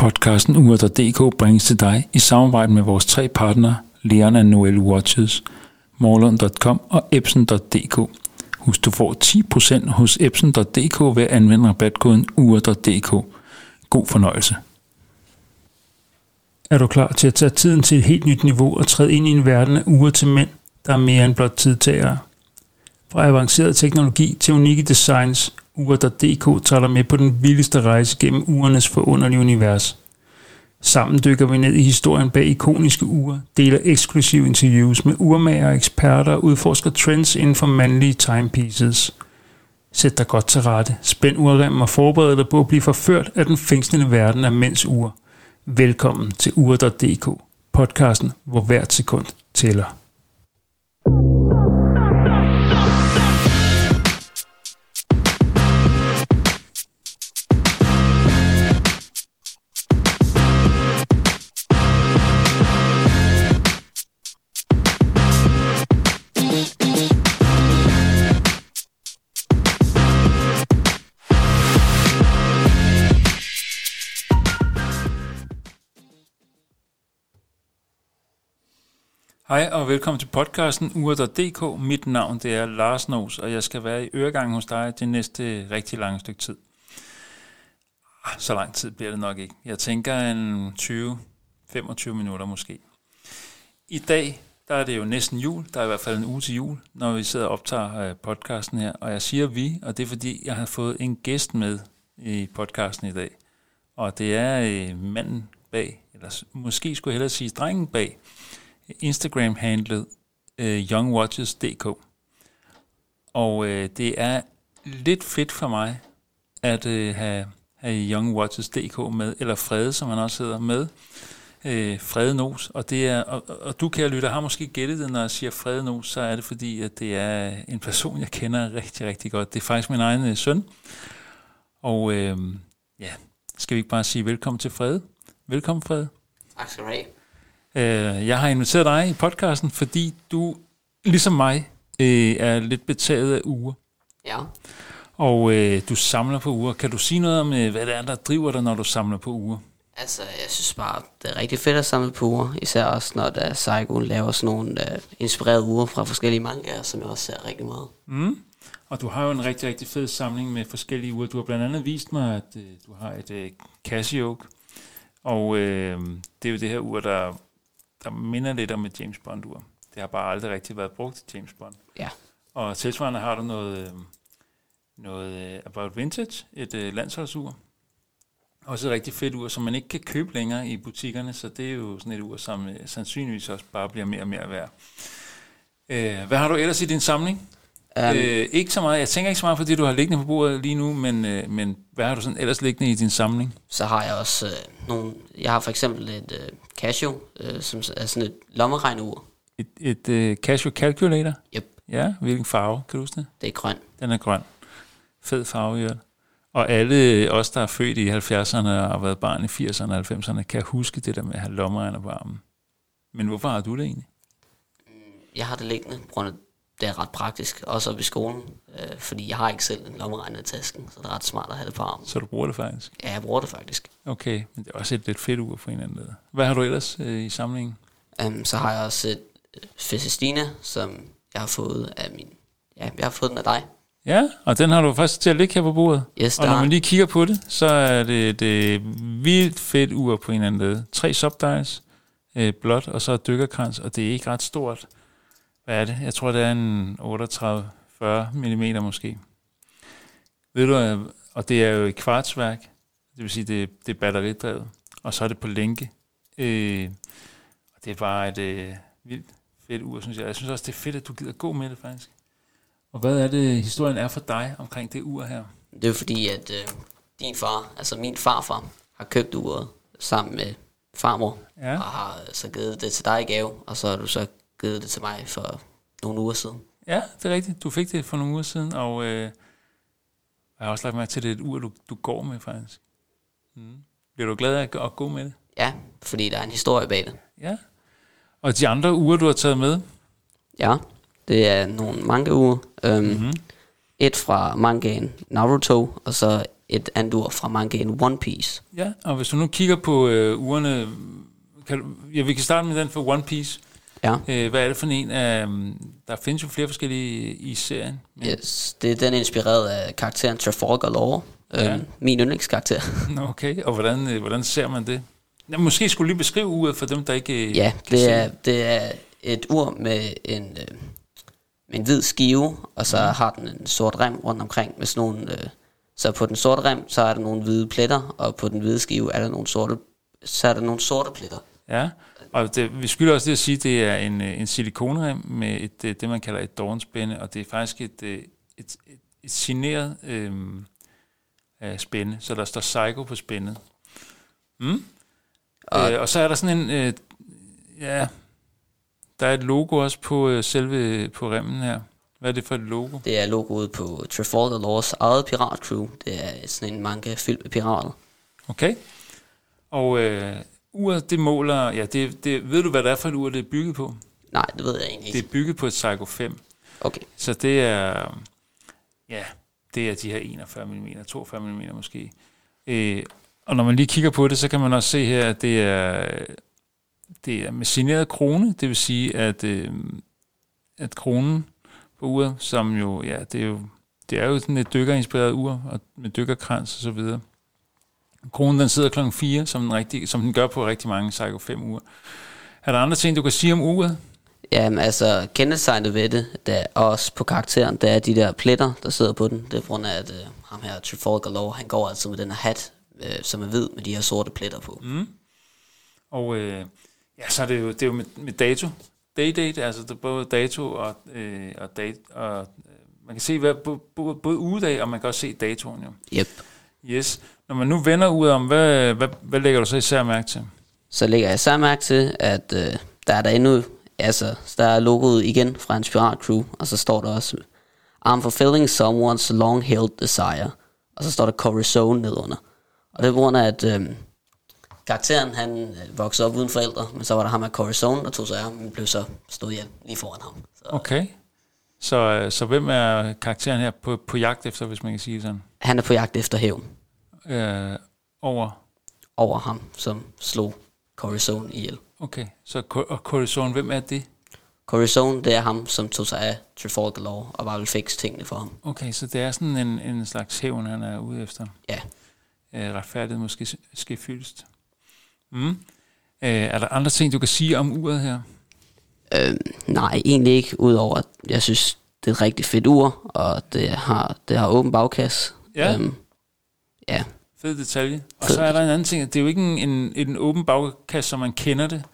Podcasten Ur.dk bringes til dig i samarbejde med vores tre partnere, Leon Noel Watches, Morlund.com og Epson.dk. Husk, du får 10% hos Epson.dk ved at anvende rabatkoden Ur.dk. God fornøjelse. Er du klar til at tage tiden til et helt nyt niveau og træde ind i en verden af uger til mænd, der er mere end blot tidtagere? Fra avanceret teknologi til unikke designs, Ure.dk tager dig med på den vildeste rejse gennem ugernes forunderlige univers. Sammen dykker vi ned i historien bag ikoniske ure, deler eksklusive interviews med urmager og eksperter og udforsker trends inden for mandlige timepieces. Sæt dig godt til rette, spænd urremmen og forbered dig på at blive forført af den fængslende verden af mænds ure. Velkommen til Ure.dk, podcasten, hvor hvert sekund tæller. Hej og velkommen til podcasten Ure.dk. Mit navn det er Lars Nås, og jeg skal være i øregangen hos dig det næste rigtig lange stykke tid. Ah, så lang tid bliver det nok ikke. Jeg tænker en 20-25 minutter måske. I dag der er det jo næsten jul. Der er i hvert fald en uge til jul, når vi sidder og optager øh, podcasten her. Og jeg siger vi, og det er fordi, jeg har fået en gæst med i podcasten i dag. Og det er øh, manden bag, eller måske skulle jeg hellere sige drengen bag, Instagram-handlet øh, youngwatches.dk. Og øh, det er lidt fedt for mig at øh, have, have youngwatches.dk med, eller Frede, som han også hedder, med. Øh, Frede Nos, og, det er, og, og du, kære lytter, har måske gættet det, når jeg siger Frede Nos, så er det fordi, at det er en person, jeg kender rigtig, rigtig godt. Det er faktisk min egen øh, søn. Og øh, ja, skal vi ikke bare sige velkommen til Frede? Velkommen, Frede. Tak skal du have. Øh, jeg har inviteret dig i podcasten, fordi du, ligesom mig, øh, er lidt betaget af uger. Ja. Og øh, du samler på uger. Kan du sige noget om, hvad det er, der driver dig, når du samler på uger? Altså, jeg synes bare, det er rigtig fedt at samle på uger. Især også, når der Saigo laver sådan nogle uh, inspirerede uger fra forskellige mangaer, som jeg også ser rigtig meget. Mm. Og du har jo en rigtig, rigtig fed samling med forskellige uger. Du har blandt andet vist mig, at øh, du har et øh, Casio. Og øh, det er jo det her ur, der der minder lidt om et James Bond-ur. Det har bare aldrig rigtig været brugt til James Bond. Ja. Og tilsvarende har du noget, øh, noget øh, About Vintage, et uh, landsholdsur. Også et rigtig fedt ur, som man ikke kan købe længere i butikkerne, så det er jo sådan et ur, som sandsynligvis også bare bliver mere og mere værd. Hvad har du ellers i din samling? Um, uh, ikke så meget, jeg tænker ikke så meget på det, du har liggende på bordet lige nu, men, uh, men hvad har du sådan ellers liggende i din samling? Så har jeg også uh, nogle, jeg har for eksempel et uh, Casio, uh, som er sådan et lommeregneur. Et, et uh, Casio Calculator? Yep. Ja, hvilken farve, kan du huske det? Det er grøn. Den er grøn. Fed farve, ja. Og alle os, der er født i 70'erne og har været barn i 80'erne og 90'erne, kan huske det der med at have lommeregner på armen. Men hvorfor har du det egentlig? Jeg har det liggende, på grund af det er ret praktisk, også op i skolen, øh, fordi jeg har ikke selv en lommeregner i tasken, så det er ret smart at have det på armen. Så du bruger det faktisk? Ja, jeg bruger det faktisk. Okay, men det er også et lidt fedt ur på en eller anden måde. Hvad har du ellers øh, i samlingen? Um, så har jeg også et uh, Fesestina, som jeg har fået af min... Ja, jeg har fået den af dig. Ja, og den har du faktisk til at ligge her på bordet. Yes, og når man lige kigger på det, så er det et vildt fedt ur på en eller anden måde. Tre subdials, øh, blåt, og så dykkerkrans, og det er ikke ret stort hvad er det? Jeg tror, det er en 38-40 mm måske. Ved du, og det er jo et kvartsværk, det vil sige, det, det er batteridrevet, og så er det på lænke. Øh, og det er bare et øh, vildt fedt ur, synes jeg. Jeg synes også, det er fedt, at du gider gå med det, faktisk. Og hvad er det, historien er for dig omkring det ur her? Det er fordi, at øh, din far, altså min farfar, har købt uret sammen med farmor, ja. og har så givet det til dig i gave, og så har du så givet det til mig for nogle uger siden. Ja, det er rigtigt. Du fik det for nogle uger siden, og øh, jeg har også lagt mærke til, at det er et ur, du, du går med faktisk. Mm. Bliver du glad af at gå med det? Ja, fordi der er en historie bag det. Ja. Og de andre uger, du har taget med? Ja, det er nogle manga uger. Um, mm-hmm. Et fra mangaen Naruto, og så et andet ur fra mangaen One Piece. Ja, og hvis du nu kigger på øh, urene, kan du, ja, vi kan starte med den for One Piece. Ja. Øh, hvad er det for en af... Der findes jo flere forskellige i serien. Men... Yes, det er den inspireret af karakteren Trafalgar Law. Ja. Øhm, min yndlingskarakter. Okay, og hvordan, øh, hvordan ser man det? Ja, måske skulle lige beskrive uret for dem, der ikke øh, Ja, det er, det er et ur med en, øh, med en hvid skive, og så mm. har den en sort rem rundt omkring med sådan nogle... Øh, så på den sorte rem, så er der nogle hvide pletter, og på den hvide skive er der nogle sorte, så er der nogle sorte pletter. Ja, og det, vi skylder også det at sige, at det er en, øh, en silikonrem med et, det, det, man kalder et dårnspænde, og det er faktisk et, et, et, et signeret øh, spænde, så der står Psycho på spændet. Mm? Og, øh, og så er der sådan en, øh, ja, der er et logo også på øh, selve på remmen her. Hvad er det for et logo? Det er logoet på Trafalgar Laws eget piratcrew. Det er sådan en manga fyldt med pirater. Okay. Og øh, uret, det måler... Ja, det, det, ved du, hvad det er for et ur, det er bygget på? Nej, det ved jeg egentlig ikke. Det er bygget på et Psycho 5. Okay. Så det er... Ja, det er de her 41 mm, 42 mm måske. Øh, og når man lige kigger på det, så kan man også se her, at det er, det er med signeret krone, det vil sige, at, øh, at kronen på uret, som jo, ja, det er jo, det er jo sådan et dykkerinspireret ur, og med dykkerkrans og så videre. Kronen den sidder klokken 4, som den, rigtig, som den gør på rigtig mange Psycho 5 uger. Er der andre ting, du kan sige om uret? Jamen altså, kendetegnet ved det, der også på karakteren, der er de der pletter, der sidder på den. Det er på grund af, at uh, ham her, Trafalgar Law, han går altså med den her hat, uh, som er hvid med de her sorte pletter på. Mm. Og øh, ja, så er det jo, det er jo med, med dato. Day-date, altså det er både dato og, øh, og, date, og øh, man kan se hvad, både, både, både ugedag, og man kan også se datoen jo. Yep. Yes. Når man nu vender ud om, hvad, hvad, hvad lægger du så især mærke til? Så lægger jeg især mærke til, at øh, der er der endnu, altså, der er logoet igen fra en Spiral Crew, og så står der også, I'm fulfilling someone's long-held desire. Og så står der Corazon nedunder. Og det er på grund af, at øh, karakteren, han øh, voksede op uden forældre, men så var der ham af Corazon, der tog sig af ham, men blev så stået hjem lige foran ham. Så, okay. Så, øh, så hvem er karakteren her på, på jagt efter, hvis man kan sige sådan? Han er på jagt efter hævn. Øh, over? Over ham, som slog Corazon ihjel. Okay, så og Corazon, hvem er det? Corazon, det er ham, som tog sig af Trafalgar Law og bare vil fikse tingene for ham. Okay, så det er sådan en, en slags hævn, han er ude efter? Ja. Øh, retfærdigt måske skal fyldest. Mm. Øh, er der andre ting, du kan sige om uret her? Øh, nej, egentlig ikke, udover at jeg synes, det er et rigtig fedt ur, og det har, det har åben bagkasse. Ja. Øhm, ja. Fed detalje. Og Fed. så er der en anden ting, det er jo ikke en, en, en åben bagkasse, som man kender det.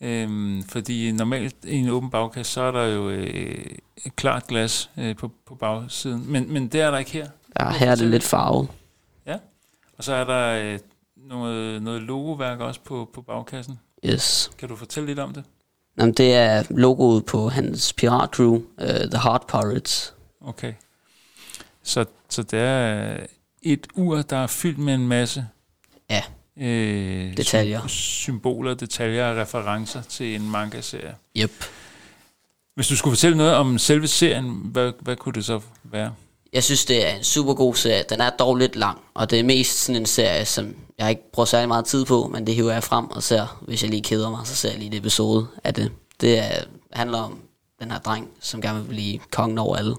Øhm, fordi normalt i en åben bagkasse, så er der jo øh, et klart glas øh, på, på bagsiden. Men, men det er der ikke her. Ja, her er det lidt farvet. Ja, og så er der øh, noget, noget logoværk også på, på bagkassen. Yes. Kan du fortælle lidt om det? Jamen, det er logoet på hans piratcrew, uh, The Heart Pirates. Okay. Så, så det er et ur, der er fyldt med en masse ja. øh, detaljer. symboler, detaljer og referencer til en manga-serie. Yep. Hvis du skulle fortælle noget om selve serien, hvad, hvad kunne det så være? Jeg synes, det er en super god serie. Den er dog lidt lang, og det er mest sådan en serie, som jeg ikke bruger særlig meget tid på, men det hiver jeg frem og ser, hvis jeg lige keder mig, så ser jeg lige et episode af det. Det er, handler om den her dreng, som gerne vil blive kongen over alle.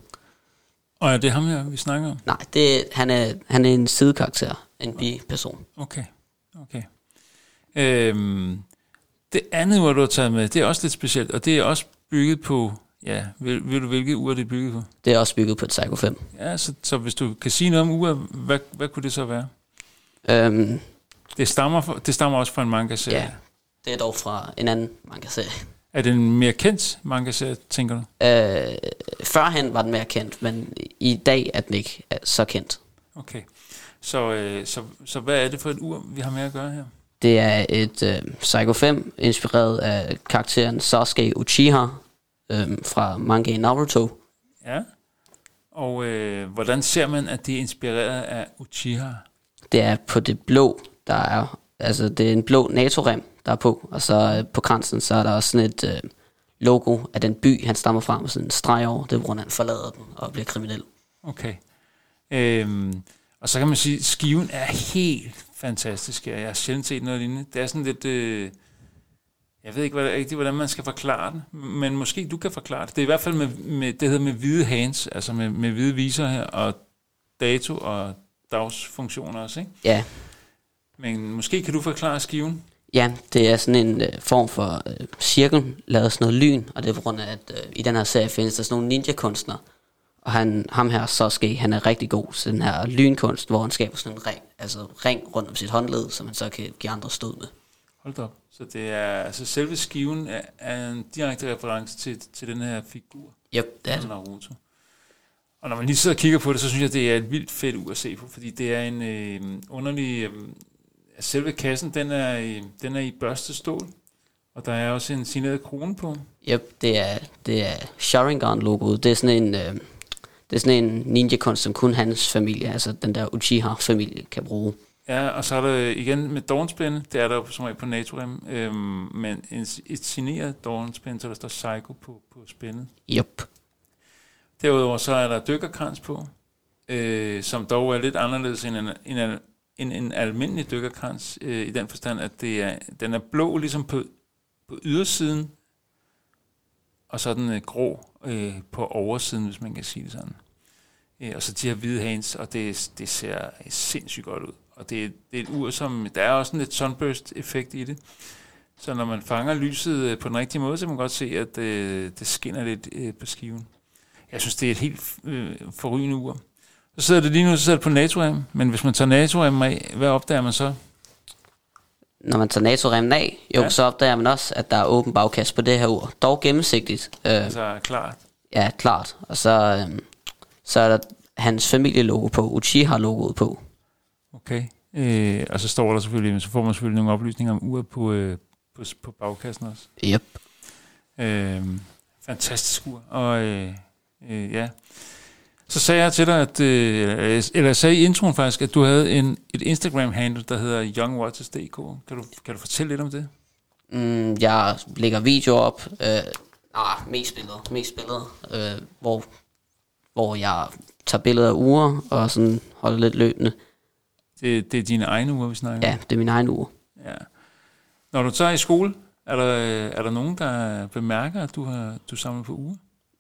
Og er det ham her, vi snakker om? Nej, det, han, er, han er en sidekarakter, en bi-person. Okay, okay. Øhm, det andet ur, du har taget med, det er også lidt specielt, og det er også bygget på Ja, ved, ved du, hvilket ur det er bygget på? Det er også bygget på et Psycho 5. Ja, så, så hvis du kan sige noget om uret, hvad, hvad kunne det så være? Øhm, det, stammer for, det stammer også fra en manga-serie? Ja, det er dog fra en anden manga-serie. Er det en mere kendt manga-serie, tænker du? Øh, førhen var den mere kendt, men i dag er den ikke så kendt. Okay. Så, øh, så, så hvad er det for et ur, vi har med at gøre her? Det er et øh, Psycho 5, inspireret af karakteren Sasuke Uchiha, øh, fra manga Naruto. Ja. Og øh, hvordan ser man, at det er inspireret af Uchiha? Det er på det blå, der er, altså det er en blå NATO-rem, der er på, og så øh, på kransen, så er der også sådan et øh, logo af den by, han stammer fra, med sådan en streg over, det er, hvor han forlader den og bliver kriminel. Okay. Øhm, Og så kan man sige, at skiven er helt fantastisk. Jeg har sjældent set noget lignende. Det er sådan lidt... Øh, jeg ved ikke rigtig, hvordan man skal forklare det, men måske du kan forklare det. Det er i hvert fald med, med det hedder med hvide hands, altså med, med hvide viser her, og dato og dagsfunktioner også, ikke? Ja. Men måske kan du forklare skiven? Ja, det er sådan en øh, form for øh, cirkel, lavet sådan noget lyn, og det er på grund af, at øh, i den her serie findes der sådan nogle ninja-kunstnere, og han, ham her, Sasuke, han er rigtig god til den her lynkunst, hvor han skaber sådan en ring, altså ring rundt om sit håndled, som han så kan give andre stød med. Hold op. Så det er, altså selve skiven er, er en direkte reference til, til den her figur. Yep, det er det. Naruto. Og når man lige sidder og kigger på det, så synes jeg, det er et vildt fedt ur at se på, fordi det er en øh, underlig... Øh, selve kassen, den er, i, den er i børstestål, og der er også en signeret krone på. Yep, det er, det er Sharingan-logoet. Det er sådan en... Øh, det er sådan en ninja-kunst, som kun hans familie, altså den der Uchiha-familie, kan bruge. Ja, og så er der igen med Dawnspin, det er der jo som regel på Naturem, øhm, men en, et signeret Dawnspin, så der står Psycho på, på spændet. Yep. Derudover så er der dykkerkrans på, øh, som dog er lidt anderledes end en, en, en, en almindelig dykkerkrans, øh, i den forstand, at det er, den er blå ligesom på, på ydersiden, og så er den øh, grå øh, på oversiden, hvis man kan sige det sådan. Øh, og så de her hvide hands, og det, det ser sindssygt godt ud. Og det, det er et ur, som, der er også en lidt sunburst-effekt i det. Så når man fanger lyset øh, på den rigtige måde, så kan man godt se, at øh, det skinner lidt øh, på skiven. Jeg synes, det er et helt øh, forrygende ur. Så sidder det lige nu, så sidder det på NATO men hvis man tager NATO af, hvad opdager man så? Når man tager nato af, jo, ja. så opdager man også, at der er åben bagkast på det her ur. Dog gennemsigtigt. Øh, altså klart. Ja, klart. Og så, øh, så er der hans familielogo på, Uchiha-logoet på. Okay. Øh, og så står der selvfølgelig, så får man selvfølgelig nogle oplysninger om uret på, øh, på, på bagkassen også. Yep. Øh, fantastisk ur. Og øh, øh, ja, så sagde jeg til dig, at, øh, eller jeg sagde i introen faktisk, at du havde en, et Instagram-handle, der hedder youngwatches.dk. Kan du, kan du fortælle lidt om det? Mm, jeg lægger videoer op, øh, ah, mest billeder, mest billeder, øh, hvor, hvor jeg tager billeder af uger og sådan holder lidt løbende. Det, det er dine egne uger, vi snakker Ja, det er mine egne uger. Ja. Når du tager i skole, er der, er der nogen, der bemærker, at du har du samler på uger?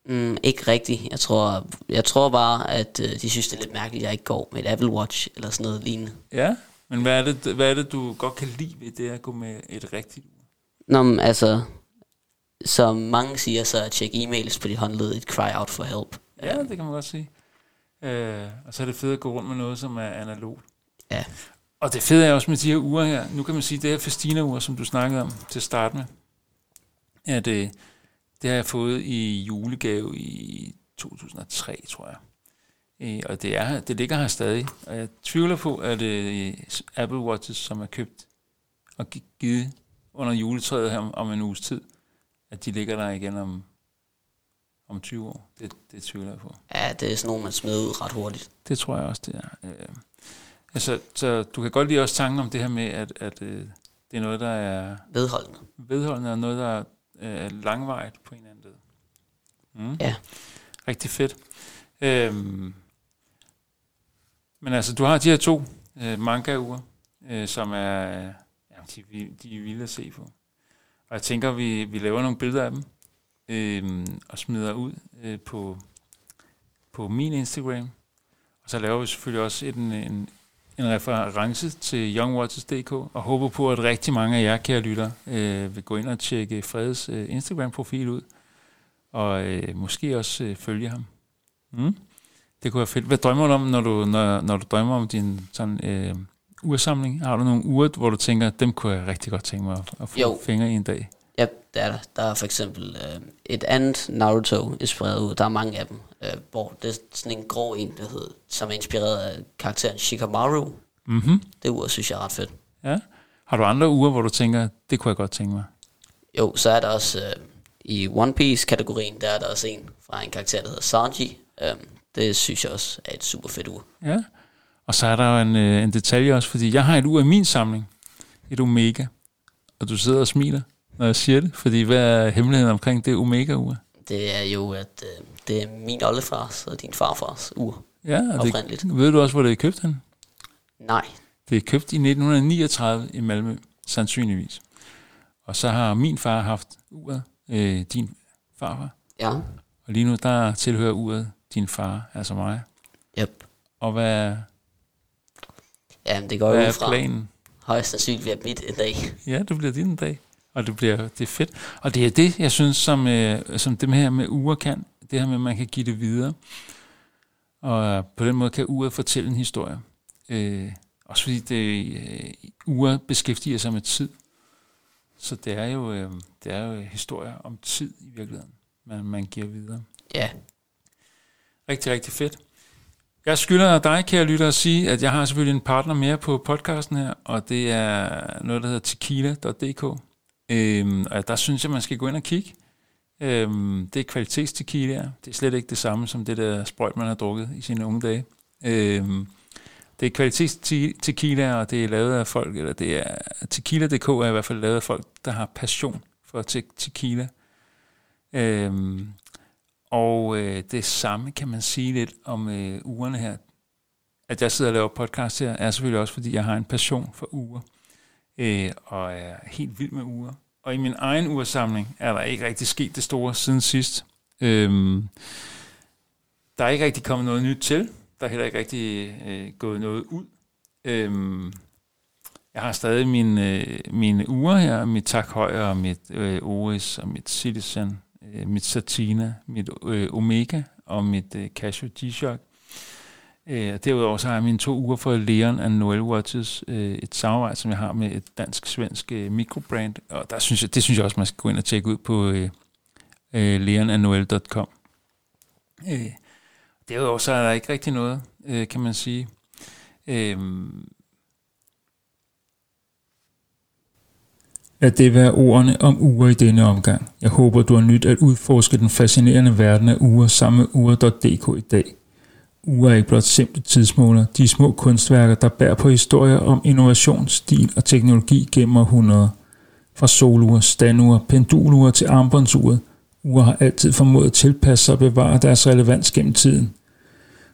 Mm, ikke rigtigt. Jeg tror, jeg tror bare, at øh, de synes, det er lidt mærkeligt, at jeg ikke går med et Apple Watch eller sådan noget lignende. Ja, men hvad er det, hvad er det du godt kan lide ved det at gå med et rigtigt ur? Nå, men altså, som mange siger, så at tjekke e-mails på dit håndled et cry out for help. Ja, det kan man godt sige. Øh, og så er det fedt at gå rundt med noget, som er analogt. Ja. Og det fede er også med de her uger her. Nu kan man sige, det her Festina-ur, som du snakkede om til at starte med, at øh, det har jeg fået i julegave i 2003, tror jeg. Øh, og det, er, det ligger her stadig. Og jeg tvivler på, at øh, Apple Watches, som er købt og givet under juletræet her om en uges tid, at de ligger der igen om, om 20 år. Det, det tvivler jeg på. Ja, det er sådan nogle, man smider ud ret hurtigt. Det tror jeg også, det er. Øh, altså, så du kan godt lide også tanken om det her med, at, at øh, det er noget, der er... Vedholdende. Vedholdende, og noget, der øh, langvejt på en eller anden måde. Mm. Ja. Rigtig fedt. Øhm, men altså, du har de her to øh, manga-uger, øh, som er, ja, de, de er vilde at se på. Og jeg tænker, vi, vi laver nogle billeder af dem, øh, og smider ud øh, på, på min Instagram. Og så laver vi selvfølgelig også en, en, en reference til YoungWatches.dk, og håber på, at rigtig mange af jer, kære lytter, øh, vil gå ind og tjekke Freds øh, Instagram-profil ud, og øh, måske også øh, følge ham. Mm. Det kunne være fedt. Hvad drømmer du om, når du, når, når du drømmer om din sådan, øh, ursamling? Har du nogle uger, hvor du tænker, dem kunne jeg rigtig godt tænke mig at, at få jo. fingre i en dag? Ja, det er der. Der er for eksempel øh, et andet Naruto-inspireret ud. Der er mange af dem, øh, hvor det er sådan en grå en, der hedder, som er inspireret af karakteren Shikamaru. Mm-hmm. Det ur synes jeg er ret fedt. Ja. Har du andre uger, hvor du tænker, det kunne jeg godt tænke mig? Jo, så er der også øh, i One Piece-kategorien, der er der også en fra en karakter, der hedder Sanji. Øh, det synes jeg også er et super fedt ur. Ja, og så er der jo en, øh, en detalje også, fordi jeg har et ur i min samling. Et Omega. Og du sidder og smiler når jeg siger det? Fordi hvad er hemmeligheden omkring det Omega-ur? Det er jo, at øh, det er min oldefars og din farfars ur. Ja, og det, ved du også, hvor det er købt hen? Nej. Det er købt i 1939 i Malmø, sandsynligvis. Og så har min far haft uret, øh, din farfar. Ja. Og lige nu, der tilhører uret din far, altså mig. Yep. Og hvad, Jamen, det går hvad jo er fra. planen? Højst sandsynligt bliver mit en dag. Ja, det bliver din dag. Og det bliver det er fedt. Og det er det, jeg synes, som, øh, som det her med uger kan. Det her med, at man kan give det videre. Og på den måde kan uret fortælle en historie. Øh, også fordi det, øh, uret beskæftiger sig med tid. Så det er jo, øh, det er jo historier om tid i virkeligheden, man, man giver videre. Ja. Rigtig, rigtig fedt. Jeg skylder dig, kære lytter, at sige, at jeg har selvfølgelig en partner mere på podcasten her, og det er noget, der hedder tequila.dk. Øhm, og der synes jeg, man skal gå ind og kigge. Øhm, det er kvalitetstequila. Det er slet ikke det samme som det der sprøjt, man har drukket i sine unge dage. Øhm, det er kvalitetstequila, og det er lavet af folk, eller det er tequila.dk er i hvert fald lavet af folk, der har passion for te- tequila. Øhm, og øh, det samme kan man sige lidt om øh, ugerne her. At jeg sidder og laver podcast her, er selvfølgelig også, fordi jeg har en passion for uger. Øh, og er helt vild med uger. Og i min egen ursamling er der ikke rigtig sket det store siden sidst. Øhm, der er ikke rigtig kommet noget nyt til. Der er heller ikke rigtig øh, gået noget ud. Øhm, jeg har stadig mine, øh, mine uger her, mit Tak Højre, og mit øh, Oris, og mit Citizen, øh, mit Satina, mit øh, Omega og mit øh, Casio G-Shock. Øh, derudover så har jeg mine to uger for Leon and Noel Watches, øh, et samarbejde, som jeg har med et dansk-svensk øh, mikrobrand, og der synes jeg, det synes jeg også, man skal gå ind og tjekke ud på øh, øh, leonandnoel.com. Øh, derudover så er der ikke rigtig noget, øh, kan man sige. Øh, at det være ordene om uger i denne omgang. Jeg håber, du har nyt at udforske den fascinerende verden af uger sammen med uger.dk i dag. Uger er ikke blot simple tidsmåler, de er små kunstværker, der bærer på historier om innovation, stil og teknologi gennem århundreder. Fra solure, standure, pendulure til armbåndsuret. Uger har altid formået at tilpasse sig og bevare deres relevans gennem tiden.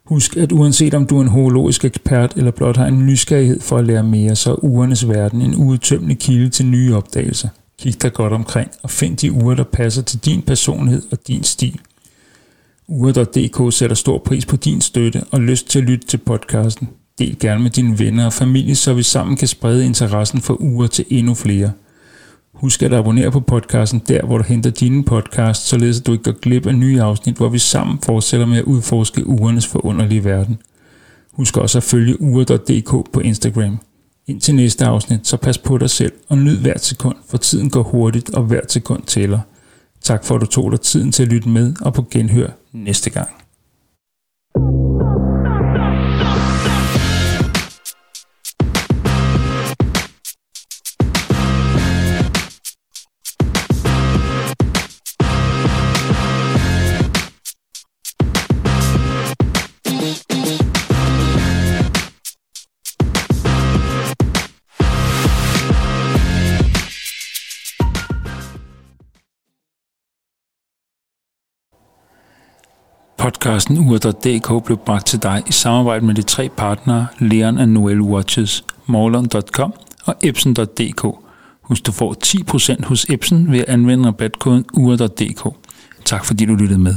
Husk, at uanset om du er en horologisk ekspert eller blot har en nysgerrighed for at lære mere, så er ugernes verden en uudtømmelig kilde til nye opdagelser. Kig dig godt omkring og find de uger, der passer til din personlighed og din stil. Ure.dk sætter stor pris på din støtte og lyst til at lytte til podcasten. Del gerne med dine venner og familie, så vi sammen kan sprede interessen for uger til endnu flere. Husk at abonnere på podcasten der, hvor du henter dine podcasts, således at du ikke går glip af nye afsnit, hvor vi sammen fortsætter med at udforske ugernes forunderlige verden. Husk også at følge ure.dk på Instagram. Indtil næste afsnit, så pas på dig selv og nyd hvert sekund, for tiden går hurtigt, og hvert sekund tæller. Tak for at du tog dig tiden til at lytte med, og på genhør næste gang. Podcasten Ur.dk blev bragt til dig i samarbejde med de tre partnere Leon and Noel Watches, Morlon.com og Epson.dk. Husk, du får 10% hos Epson ved at anvende rabatkoden Ur.dk. Tak fordi du lyttede med.